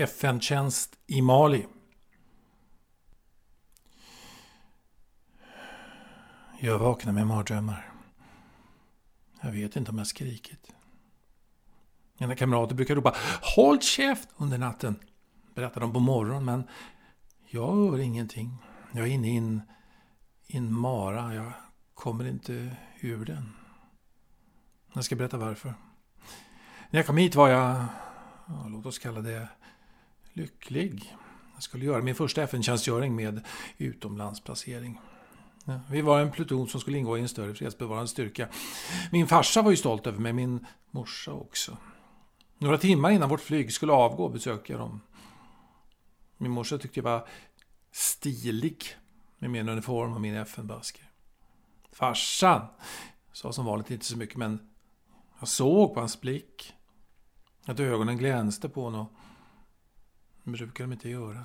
FN-tjänst i Mali. Jag vaknar med mardrömmar. Jag vet inte om jag skrikit. Mina kamrater brukar ropa ”Håll käft!” under natten. Berättar de på morgonen, men jag hör ingenting. Jag är inne i en, i en mara. Jag kommer inte ur den. Jag ska berätta varför. När jag kom hit var jag, låt oss kalla det, lycklig. Jag skulle göra min första FN-tjänstgöring med utomlandsplacering. Ja, vi var en pluton som skulle ingå i en större fredsbevarande styrka. Min farsa var ju stolt över mig, min morsa också. Några timmar innan vårt flyg skulle avgå besökte jag dem. Min morsa tyckte jag var stilig med min uniform och min FN-basker. Farsan sa som vanligt inte så mycket, men jag såg på hans blick att ögonen glänste på honom. Det brukar de inte göra.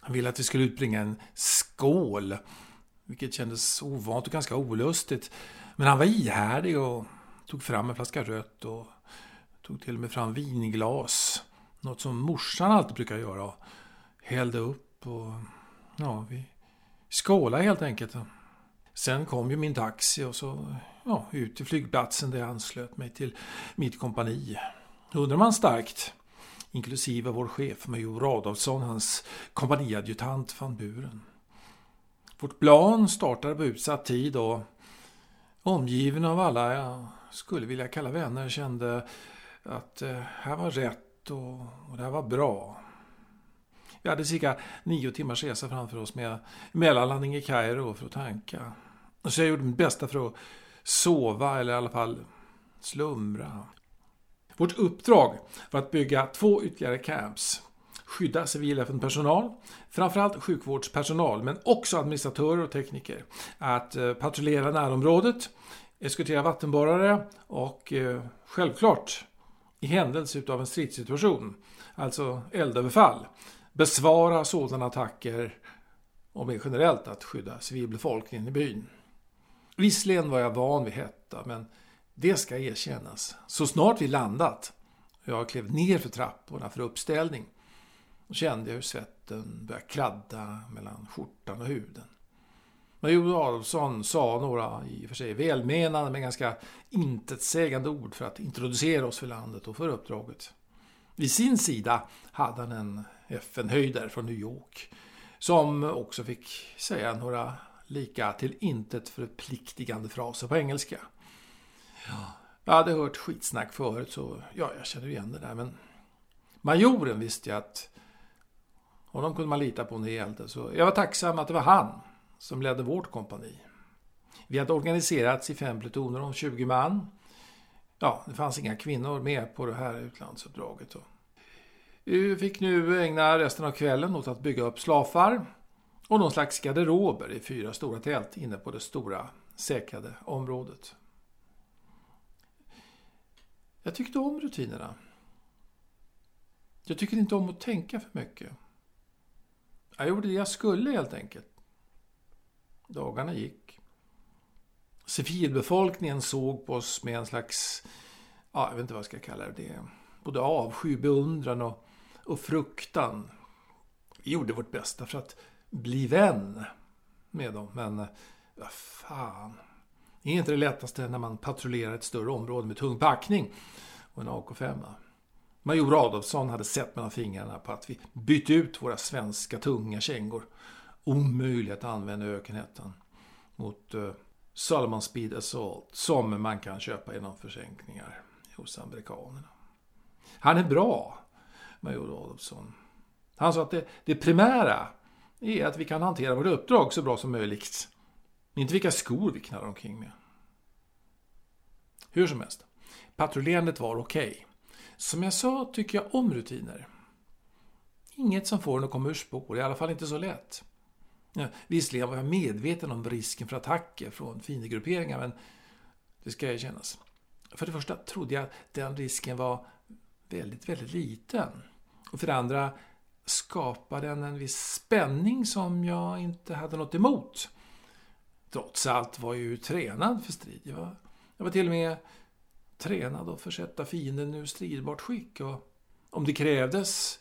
Han ville att vi skulle utbringa en skål, vilket kändes ovant och ganska olustigt. Men han var ihärdig och tog fram en flaska rött och tog till och med fram vinglas. Något som morsan alltid brukar göra. Och hällde upp och ja, vi skålade helt enkelt. Sen kom ju min taxi och så ja, ut till flygplatsen där jag anslöt mig till mitt kompani. Undrar man starkt, inklusive vår chef major Radolfsson, hans kompaniadjutant van Buren. Vårt plan startade på utsatt tid och omgiven av alla jag skulle vilja kalla vänner kände att eh, här var rätt och, och det här var bra. Vi hade cirka nio timmars resa framför oss med mellanlandning i Kairo för att tanka. Så jag gjorde mitt bästa för att sova eller i alla fall slumra. Vårt uppdrag var att bygga två ytterligare camps. Skydda civil FN-personal, framförallt sjukvårdspersonal, men också administratörer och tekniker. Att eh, patrullera närområdet, eskortera vattenborrare och eh, självklart i händelse av en stridssituation, alltså eldöverfall, besvara sådana attacker och mer generellt att skydda civilbefolkningen i byn. Visserligen var jag van vid hetta, men det ska erkännas. Så snart vi landat och jag klev ner för trapporna för uppställning kände jag hur svetten började kladda mellan skjortan och huden. Major Adolfsson sa några i och för sig välmenande men ganska intetsägande ord för att introducera oss för landet och för uppdraget. Vid sin sida hade han en FN-höjdare från New York som också fick säga några lika till intet förpliktigande fraser på engelska. Jag hade hört skitsnack förut så ja, jag känner igen det där men majoren visste jag att honom kunde man lita på när det gällde så jag var tacksam att det var han som ledde vårt kompani. Vi hade organiserats i fem plutoner om 20 man. Ja, det fanns inga kvinnor med på det här utlandsuppdraget. Vi fick nu ägna resten av kvällen åt att bygga upp slafar och någon slags garderober i fyra stora tält inne på det stora säkrade området. Jag tyckte om rutinerna. Jag tycker inte om att tänka för mycket. Jag gjorde det jag skulle helt enkelt. Dagarna gick. Civilbefolkningen såg på oss med en slags, ja, jag vet inte vad jag ska kalla det, både avsky, beundran och, och fruktan. Vi gjorde vårt bästa för att bli vän med dem, men vad fan. Det är inte det lättaste när man patrullerar ett större område med tung packning och en AK5. Major Adolfsson hade sett mellan fingrarna på att vi bytte ut våra svenska tunga kängor omöjligt att använda i ökenhettan mot eh, uh, Solomon Speed Assault som man kan köpa genom försänkningar hos amerikanerna. Han är bra, Major Adolfsson. Han sa att det, det primära är att vi kan hantera vårt uppdrag så bra som möjligt. Inte vilka skor vi knallar omkring med. Hur som helst, patrullerandet var okej. Okay. Som jag sa tycker jag om rutiner. Inget som får en att komma ur spår, i alla fall inte så lätt. Ja, visserligen var jag medveten om risken för attacker från fiendegrupperingar, men det ska erkännas. För det första trodde jag att den risken var väldigt, väldigt liten. Och för det andra skapade den en viss spänning som jag inte hade något emot. Trots allt var jag ju tränad för strid. Jag var, jag var till och med tränad att försätta fienden ur stridbart skick. Och Om det krävdes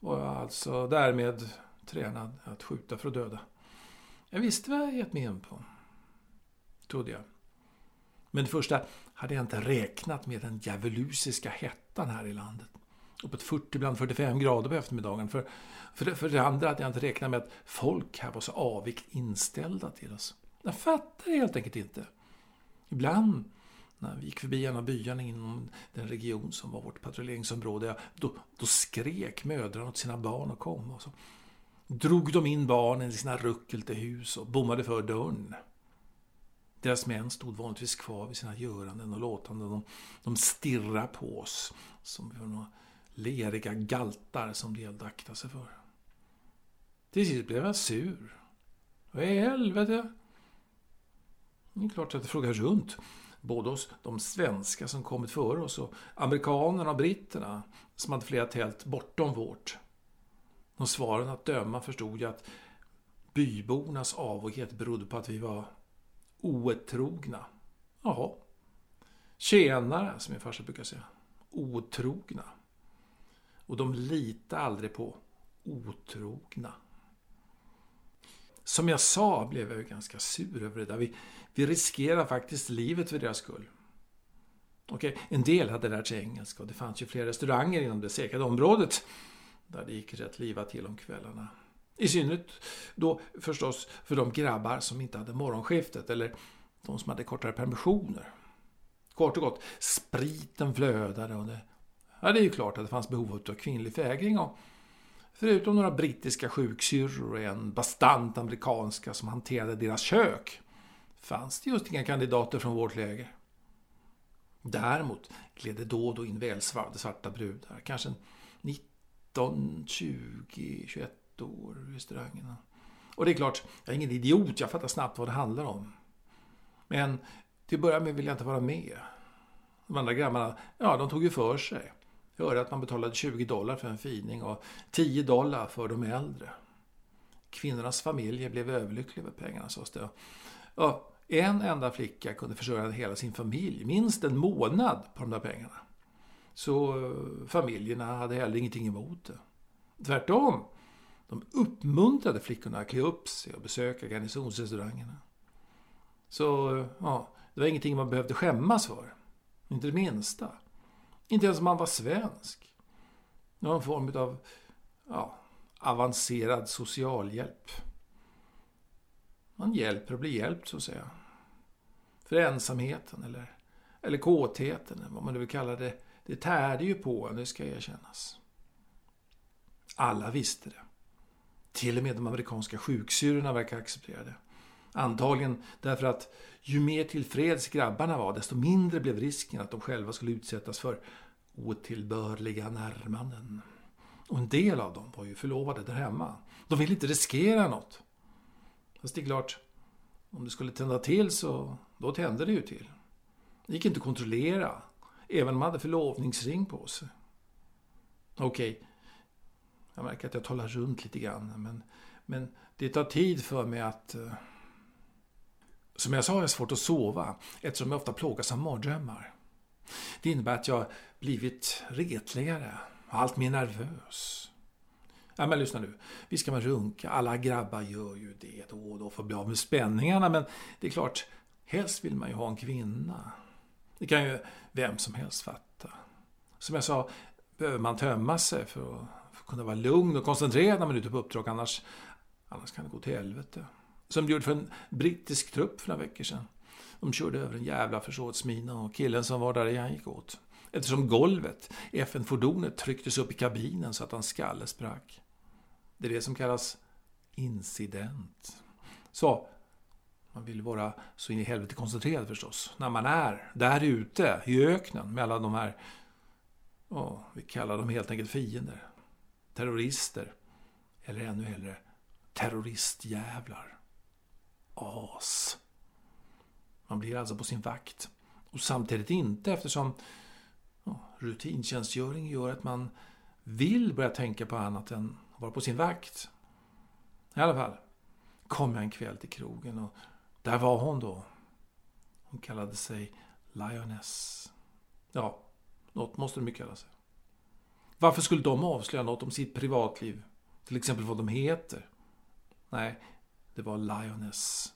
var jag alltså därmed tränad att skjuta för att döda. Jag visste vad jag gett mig in på. Trodde jag. Men det första hade jag inte räknat med den djävulusiska hettan här i landet. Uppåt 40, ibland 45 grader på eftermiddagen. För, för, det, för det andra hade jag inte räknat med att folk här var så avigt inställda till oss. Jag fattade helt enkelt inte. Ibland när vi gick förbi en av byarna inom den region som var vårt patrulleringsområde, då, då skrek mödrarna åt sina barn att komma. Och så drog de in barnen i sina ruckel till hus och bommade för dörren. Deras män stod vanligtvis kvar vid sina göranden och låtanden. De, de stirrade på oss som vi var några leriga galtar som det gällde att akta sig för. Till sist blev jag sur. Vad i helvete? Det är klart att jag frågade runt. Både hos de svenska som kommit före oss och amerikanerna och britterna som hade flera tält bortom vårt. Och svaren att döma förstod jag att bybornas avoghet berodde på att vi var otrogna. Jaha. Tjenare, som min farsa brukar säga. Otrogna. Och de litar aldrig på otrogna. Som jag sa blev jag ganska sur över det där. Vi, vi riskerar faktiskt livet för deras skull. Okej, en del hade lärt sig engelska och det fanns ju flera restauranger inom det säkrade området där det gick rätt livat till om kvällarna. I synnerhet då förstås för de grabbar som inte hade morgonskiftet eller de som hade kortare permissioner. Kort och gott, spriten flödade och det, ja, det är ju klart att det fanns behov av kvinnlig fägring och förutom några brittiska sjuksyrror och en bastant amerikanska som hanterade deras kök fanns det just inga kandidater från vårt läger. Däremot gled det då och då in välsvarvade svarta brudar, kanske 19, 20, 21 år i restaurangerna. Och det är klart, jag är ingen idiot, jag fattar snabbt vad det handlar om. Men till att börja med vill jag inte vara med. De andra grabbarna, ja de tog ju för sig. Jag att man betalade 20 dollar för en fining och 10 dollar för de äldre. Kvinnornas familjer blev överlyckliga över pengarna, sades det. Ja, en enda flicka kunde försörja hela sin familj minst en månad på de där pengarna. Så eh, familjerna hade heller ingenting emot det. Tvärtom. De uppmuntrade flickorna att klä upp sig och besöka garnisonsrestaurangerna. Så eh, ja, det var ingenting man behövde skämmas för. Inte det minsta. Inte ens om man var svensk. Det var en form av ja, avancerad socialhjälp. Man hjälper och blir hjälpt, så att säga. För ensamheten eller, eller kåtheten, vad man nu vill kalla det, det tärde ju på en, det ska erkännas. Alla visste det. Till och med de amerikanska sjuksyrrorna verkar acceptera det. Antagligen därför att ju mer tillfreds grabbarna var, desto mindre blev risken att de själva skulle utsättas för otillbörliga närmanden. Och en del av dem var ju förlovade där hemma. De ville inte riskera något. Fast det är klart, om det skulle tända till så då tände det ju till. Det gick inte att kontrollera, även om man hade förlovningsring på sig. Okej, okay. jag märker att jag talar runt lite grann, men, men det tar tid för mig att... Eh, som jag sa, har jag svårt att sova eftersom jag ofta plågas av mardrömmar. Det innebär att jag blivit retligare, allt mer nervös. Ja, men lyssna nu. visst ska man runka. Alla grabbar gör ju det då och då för att bli av med spänningarna. Men det är klart, helst vill man ju ha en kvinna. Det kan ju vem som helst fatta. Som jag sa, behöver man tömma sig för att, för att kunna vara lugn och koncentrerad när man är ute på uppdrag. Annars, annars kan det gå till helvete. Som det gjorde för en brittisk trupp för några veckor sedan. De körde över en jävla försåtsmina och killen som var där igen gick åt. Eftersom golvet i FN-fordonet trycktes upp i kabinen så att hans skalle sprack. Det är det som kallas incident. Så, man vill vara så in i helvete koncentrerad förstås. När man är där ute i öknen mellan de här, oh, vi kallar dem helt enkelt fiender. Terrorister. Eller ännu hellre terroristjävlar. As. Man blir alltså på sin vakt. Och samtidigt inte eftersom ja, rutintjänstgöring gör att man vill börja tänka på annat än att vara på sin vakt. I alla fall kom jag en kväll till krogen och där var hon då. Hon kallade sig Lioness. Ja, något måste de ju kalla sig. Varför skulle de avslöja något om sitt privatliv? Till exempel vad de heter? Nej, det var Lioness.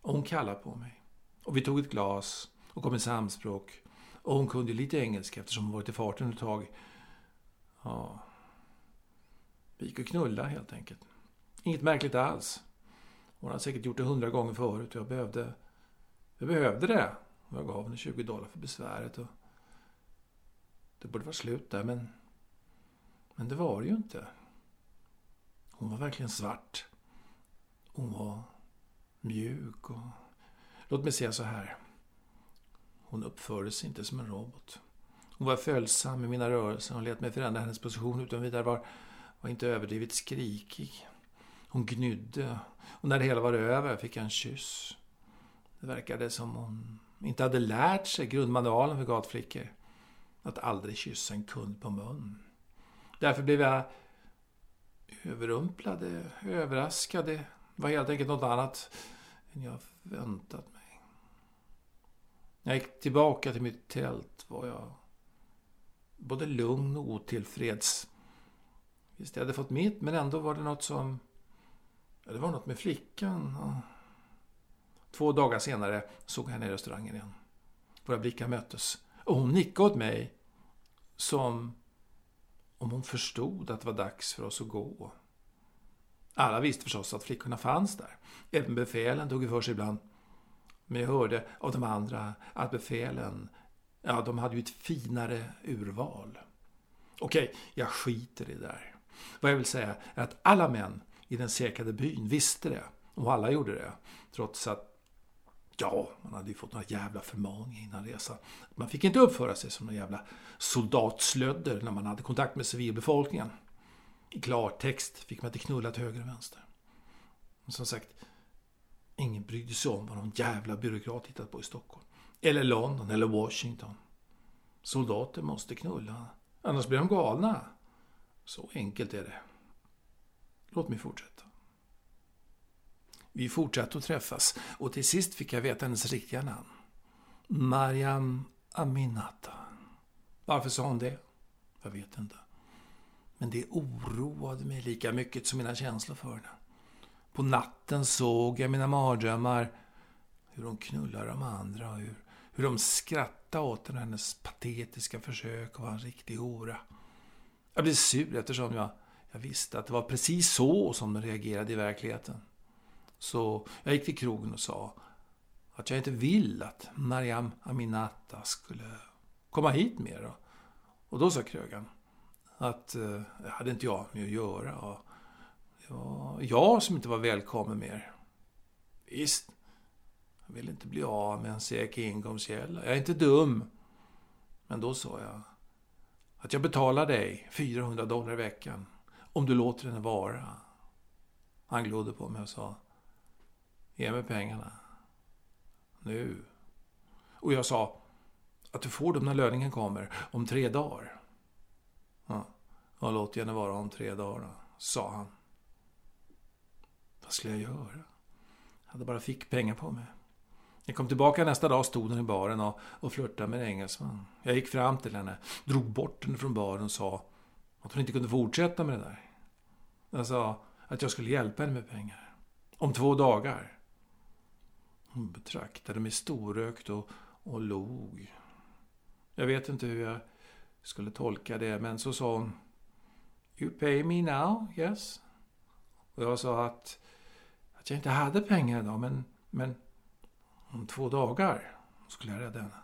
Och hon kallade på mig. Och vi tog ett glas och kom i samspråk. Och hon kunde lite engelska eftersom hon varit i farten ett tag. Ja, vi gick och knullade helt enkelt. Inget märkligt alls. Hon hade säkert gjort det hundra gånger förut och jag behövde, jag behövde det. Och jag gav henne 20 dollar för besväret. Och det borde vara slut där, men, men det var det ju inte. Hon var verkligen svart. Hon var mjuk och... Låt mig säga så här. Hon uppförde sig inte som en robot. Hon var följsam i mina rörelser. Hon lät mig förändra hennes position utan vidare. Var, var inte överdrivet skrikig. Hon gnydde. Och när det hela var över fick jag en kyss. Det verkade som hon inte hade lärt sig grundmanualen för gatflickor. Att aldrig kyssa en kund på mun. Därför blev jag överrumplad, överraskad. Det var helt enkelt något annat än jag väntat mig. När jag gick tillbaka till mitt tält var jag både lugn och otillfreds. Visst, jag hade fått mitt, men ändå var det något som... Ja, det var något med flickan. Ja. Två dagar senare såg jag henne i restaurangen igen. Våra blickar möttes. Och hon nickade åt mig som om hon förstod att det var dags för oss att gå. Alla visste förstås att flickorna fanns där. Även befälen tog för sig ibland. Men jag hörde av de andra att befälen, ja, de hade ju ett finare urval. Okej, jag skiter i det där. Vad jag vill säga är att alla män i den säkrade byn visste det. Och alla gjorde det. Trots att Ja, man hade ju fått några jävla förmaningar innan resan. Man fick inte uppföra sig som några jävla soldatslödder när man hade kontakt med civilbefolkningen. I klartext fick man inte knulla till höger och vänster. Men som sagt, ingen brydde sig om vad någon jävla byråkrat hittat på i Stockholm. Eller London eller Washington. Soldater måste knulla, annars blir de galna. Så enkelt är det. Låt mig fortsätta. Vi fortsatte att träffas och till sist fick jag veta hennes riktiga namn. Mariam Aminata. Varför sa hon det? Jag vet inte. Men det oroade mig lika mycket som mina känslor för henne. På natten såg jag mina mardrömmar hur hon knullade de andra och hur, hur de skrattade åt henne hennes patetiska försök att vara en riktig hora. Jag blev sur eftersom jag, jag visste att det var precis så som de reagerade i verkligheten. Så jag gick till krogen och sa att jag inte vill att Mariam Aminata skulle komma hit mer. Och då sa krögaren att eh, det hade inte jag med att göra. Och det var jag som inte var välkommen mer. Visst, jag vill inte bli av med en säker inkomstkälla. Jag är inte dum. Men då sa jag att jag betalar dig 400 dollar i veckan om du låter henne vara. Han glodde på mig och sa Ge mig pengarna. Nu. Och jag sa att du får dem när löningen kommer. Om tre dagar. Ja, Och låt henne vara om tre dagar, då? sa han. Vad skulle jag göra? Jag hade bara fick pengar på mig. Jag kom tillbaka nästa dag stod hon i baren och, och flörtade med en engelsman. Jag gick fram till henne, drog bort henne från baren och sa att hon inte kunde fortsätta med det där. Jag sa att jag skulle hjälpa henne med pengar. Om två dagar. Hon betraktade mig storökt och, och log. Jag vet inte hur jag skulle tolka det, men så sa hon You pay me now, yes? Och jag sa att, att jag inte hade pengar idag, men, men om två dagar skulle jag rädda henne.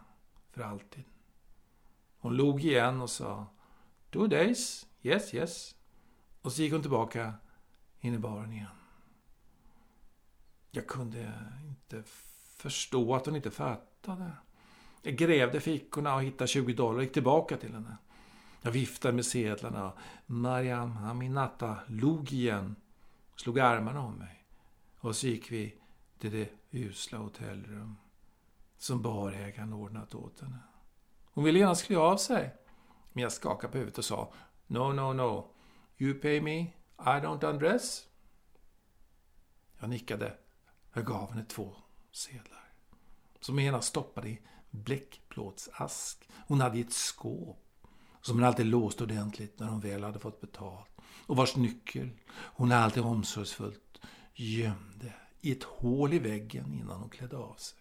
För alltid. Hon log igen och sa Two days, yes, yes. Och så gick hon tillbaka in i baren igen. Jag kunde inte förstå att hon inte fattade. Jag grävde fickorna och hittade 20 dollar och gick tillbaka till henne. Jag viftade med sedlarna. Mariam Aminata log igen slog armarna om mig. Och så gick vi till det usla hotellrum som barägaren ordnat åt henne. Hon ville gärna klä av sig. Men jag skakade på huvudet och sa No, no, no. You pay me. I don't undress. Jag nickade jag gav henne två sedlar. Som ena stoppade i bläckplåtsask. Hon hade i ett skåp. som hon alltid låste ordentligt när hon väl hade fått betalt och vars nyckel hon alltid omsorgsfullt gömde i ett hål i väggen innan hon klädde av sig.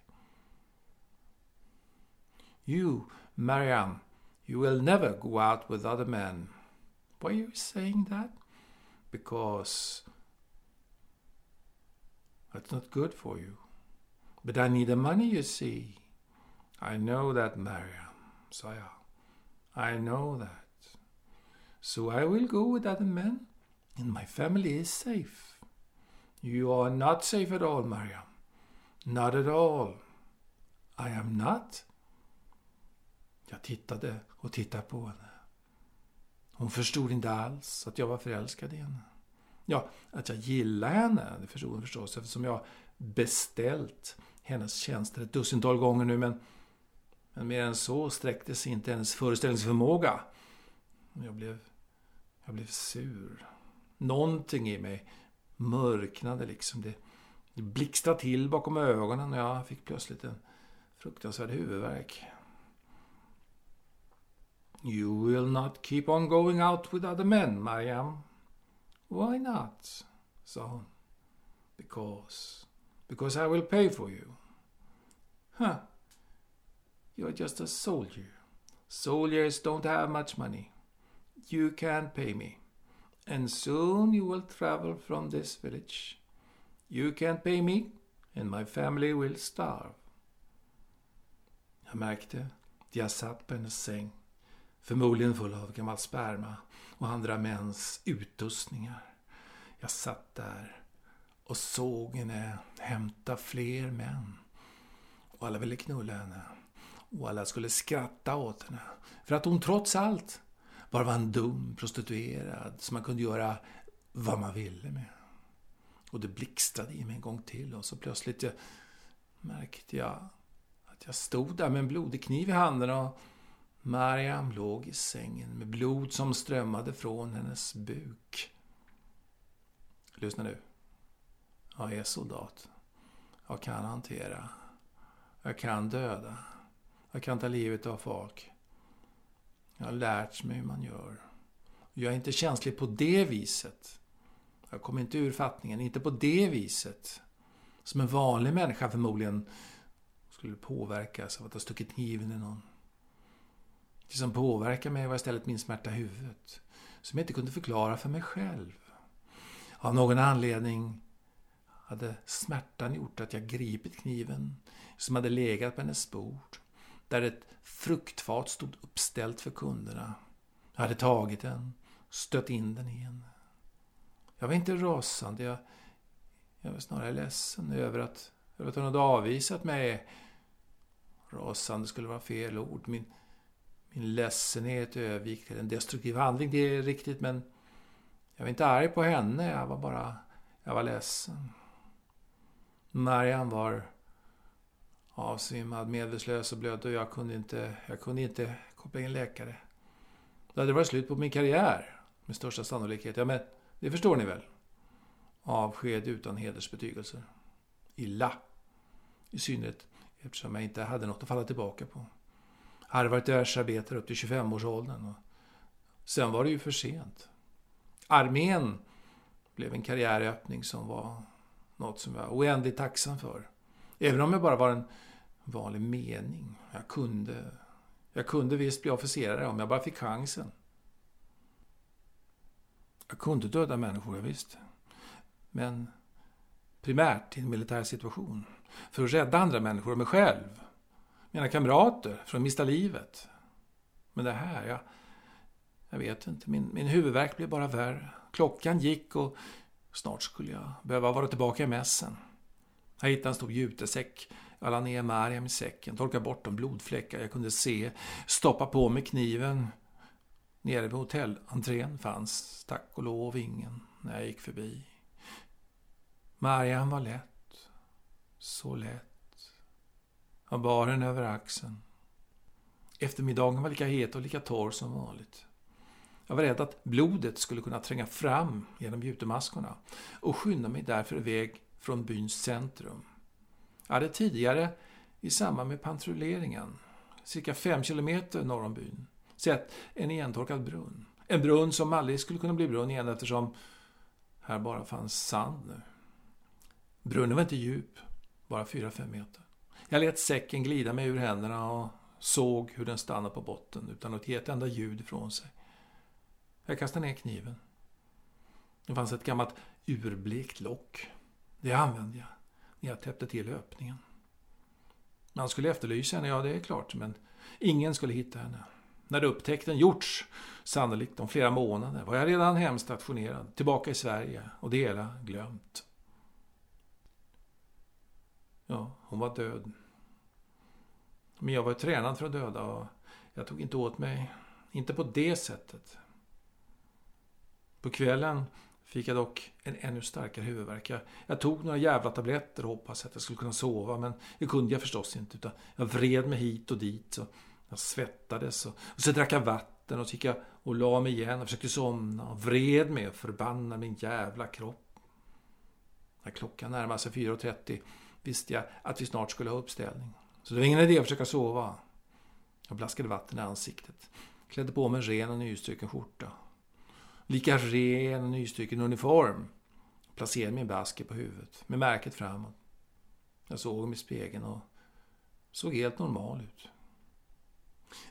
You, Marianne, you will never go out with other men. Why are you saying that? Because that's not good for you. But I need the money, you see. I know that, Mariam, sa jag. I know that. So I will go with other men, and my family is safe. You are not safe at all, Mariam. Not at all. I am not. Jag tittade och tittade på henne. Hon förstod inte alls att jag var förälskad i henne. Ja, att jag gillade henne, det förstod hon förstås eftersom jag beställt hennes tjänster ett dussintal gånger nu, men, men mer än så sträckte sig inte hennes föreställningsförmåga. Jag blev, jag blev sur. Någonting i mig mörknade liksom. Det, det blixtrade till bakom ögonen och jag fick plötsligt en fruktansvärd huvudvärk. You will not keep on going out with other men, Mariam. Why not? sa hon. Because. Because I will pay for you. Huh. You're just a soldier. Soldiers don't have much money. You can't pay me. And soon you will travel from this village. You can't pay me, and my family will starve. Jag märkte att jag satt på hennes säng Förmodligen full av gammal sperma och andra mäns utrustningar. Jag satt där och såg henne hämta fler män. Och alla ville knulla henne. Och alla skulle skratta åt henne. För att hon trots allt bara var en dum prostituerad som man kunde göra vad man ville med. Och det blixtrade i mig en gång till och så plötsligt jag, märkte jag att jag stod där med en blodig kniv i handen och Mariam låg i sängen med blod som strömmade från hennes buk. Lyssna nu. Jag är soldat. Jag kan hantera. Jag kan döda. Jag kan ta livet av folk. Jag har lärt mig hur man gör. Jag är inte känslig på det viset. Jag kommer inte ur fattningen, inte på det viset. Som en vanlig människa förmodligen skulle påverkas av att ha stuckit kniven i någon. Det som påverkade mig var istället min smärta i huvudet. Som jag inte kunde förklara för mig själv. Av någon anledning hade smärtan gjort att jag gripit kniven som hade legat på hennes bord. Där ett fruktfat stod uppställt för kunderna. Jag hade tagit den, stött in den i henne. Jag var inte rasande. Jag, jag var snarare ledsen över att, över att hon hade avvisat mig. Rasande skulle vara fel ord. Min, min ledsenhet övergick till en destruktiv handling. Det är riktigt, men jag var inte arg på henne. Jag var bara... Jag var ledsen. Marian var avsvimmad, medvetslös och blöd och jag kunde inte, jag kunde inte koppla in läkare. Då hade det varit slut på min karriär, med största sannolikhet. Ja, men det förstår ni väl? Avsked utan hedersbetygelser. Illa. I synnerhet eftersom jag inte hade något att falla tillbaka på hade varit världsarbetare upp till 25-årsåldern. Sen var det ju för sent. Armén blev en karriäröppning som var något som jag var oändligt tacksam för. Även om jag bara var en vanlig mening. Jag kunde, jag kunde visst bli officerare om jag bara fick chansen. Jag kunde döda människor, jag visst. Men primärt i en militär situation. För att rädda andra människor och mig själv mina kamrater från att mista livet. Men det här, jag, jag vet inte. Min, min huvudvärk blev bara värre. Klockan gick och snart skulle jag behöva vara tillbaka i mässen. Jag hittade en stor jutesäck. Jag la ner Mariam i säcken, torkade bort de blodfläckar jag kunde se, stoppa på mig kniven. Nere vid hotellentrén fanns tack och lov ingen när jag gick förbi. Mariam var lätt. Så lätt. Jag bar henne över axeln. Eftermiddagen var lika het och lika torr som vanligt. Jag var rädd att blodet skulle kunna tränga fram genom jutemaskorna och skyndade mig därför iväg från byns centrum. Jag hade tidigare, i samband med patrulleringen, cirka fem kilometer norr om byn, sett en igentorkad brunn. En brunn som aldrig skulle kunna bli brunn igen eftersom här bara fanns sand nu. Brunnen var inte djup, bara 4-5 meter. Jag lät säcken glida mig ur händerna och såg hur den stannade på botten utan att ge ett enda ljud ifrån sig. Jag kastade ner kniven. Det fanns ett gammalt urblekt lock. Det använde jag när jag täppte till öppningen. Man skulle efterlysa henne, ja det är klart, men ingen skulle hitta henne. När upptäckten gjorts, sannolikt om flera månader, var jag redan hemstationerad, tillbaka i Sverige och det hela glömt. Ja, hon var död. Men jag var tränad för att döda och jag tog inte åt mig. Inte på det sättet. På kvällen fick jag dock en ännu starkare huvudvärk. Jag, jag tog några jävla tabletter och hoppades att jag skulle kunna sova. Men det kunde jag förstås inte. Utan jag vred mig hit och dit. Och jag svettades. Och, och så drack jag vatten. Och så gick jag och la mig igen och försökte somna. Och vred mig och förbannade min jävla kropp. När klockan närmade sig 4.30 visste jag att vi snart skulle ha uppställning. Så det var ingen idé att försöka sova. Jag blaskade vatten i ansiktet. Klädde på mig en ren och nystruken skjorta. Lika ren och nystruken uniform. Placerade min basker på huvudet med märket framåt. Jag såg mig i spegeln och såg helt normal ut.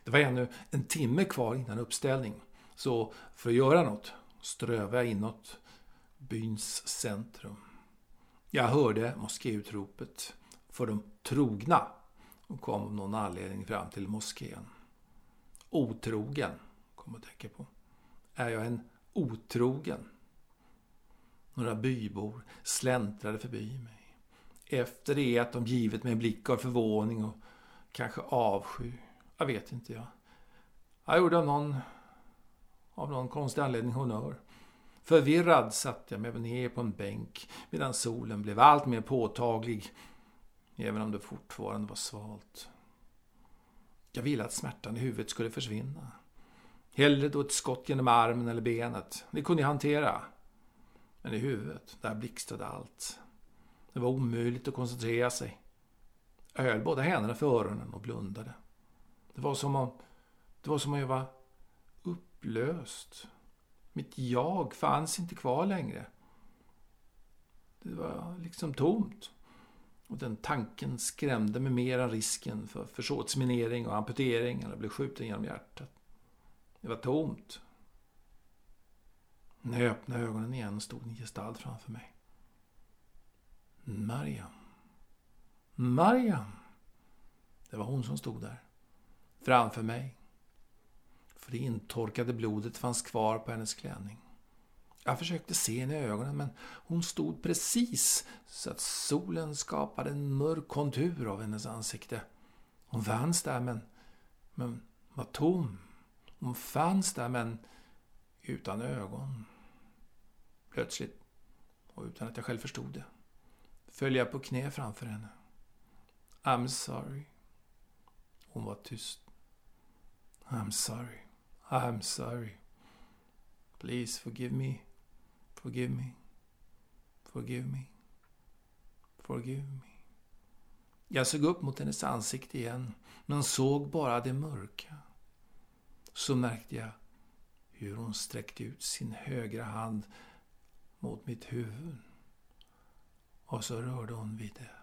Det var ännu en timme kvar innan uppställning. Så för att göra något strövade jag inåt byns centrum. Jag hörde moskéutropet för de trogna och kom av någon anledning fram till moskén. Otrogen, kom att tänka på. Är jag en otrogen? Några bybor släntrade förbi mig. Efter det att de givit mig en blick av förvåning och kanske avsky. Jag vet inte jag. Jag gjorde av någon, av någon konstig anledning honnör. Förvirrad satte jag mig ner på en bänk medan solen blev allt mer påtaglig även om det fortfarande var svalt. Jag ville att smärtan i huvudet skulle försvinna. Hellre då ett skott genom armen eller benet. Det kunde jag hantera. Men i huvudet, där blixtrade allt. Det var omöjligt att koncentrera sig. Jag höll båda händerna för öronen och blundade. Det var som om, det var som om jag var upplöst. Mitt jag fanns inte kvar längre. Det var liksom tomt. Och den tanken skrämde mig mer än risken för försåtsminering och amputering eller bli skjuten genom hjärtat. Det var tomt. När jag öppnade ögonen igen stod en gestalt framför mig. Mariam. Mariam. Det var hon som stod där. Framför mig. För det intorkade blodet fanns kvar på hennes klänning. Jag försökte se henne i ögonen men hon stod precis så att solen skapade en mörk kontur av hennes ansikte. Hon fanns där men, men var tom. Hon fanns där men utan ögon. Plötsligt, och utan att jag själv förstod det, föll jag på knä framför henne. I'm sorry. Hon var tyst. I'm sorry. I'm sorry. Please forgive me. Forgive me. Forgive me. Forgive me. Jag såg upp mot hennes ansikte igen, men såg bara det mörka. Så märkte jag hur hon sträckte ut sin högra hand mot mitt huvud. Och så rörde hon vid det.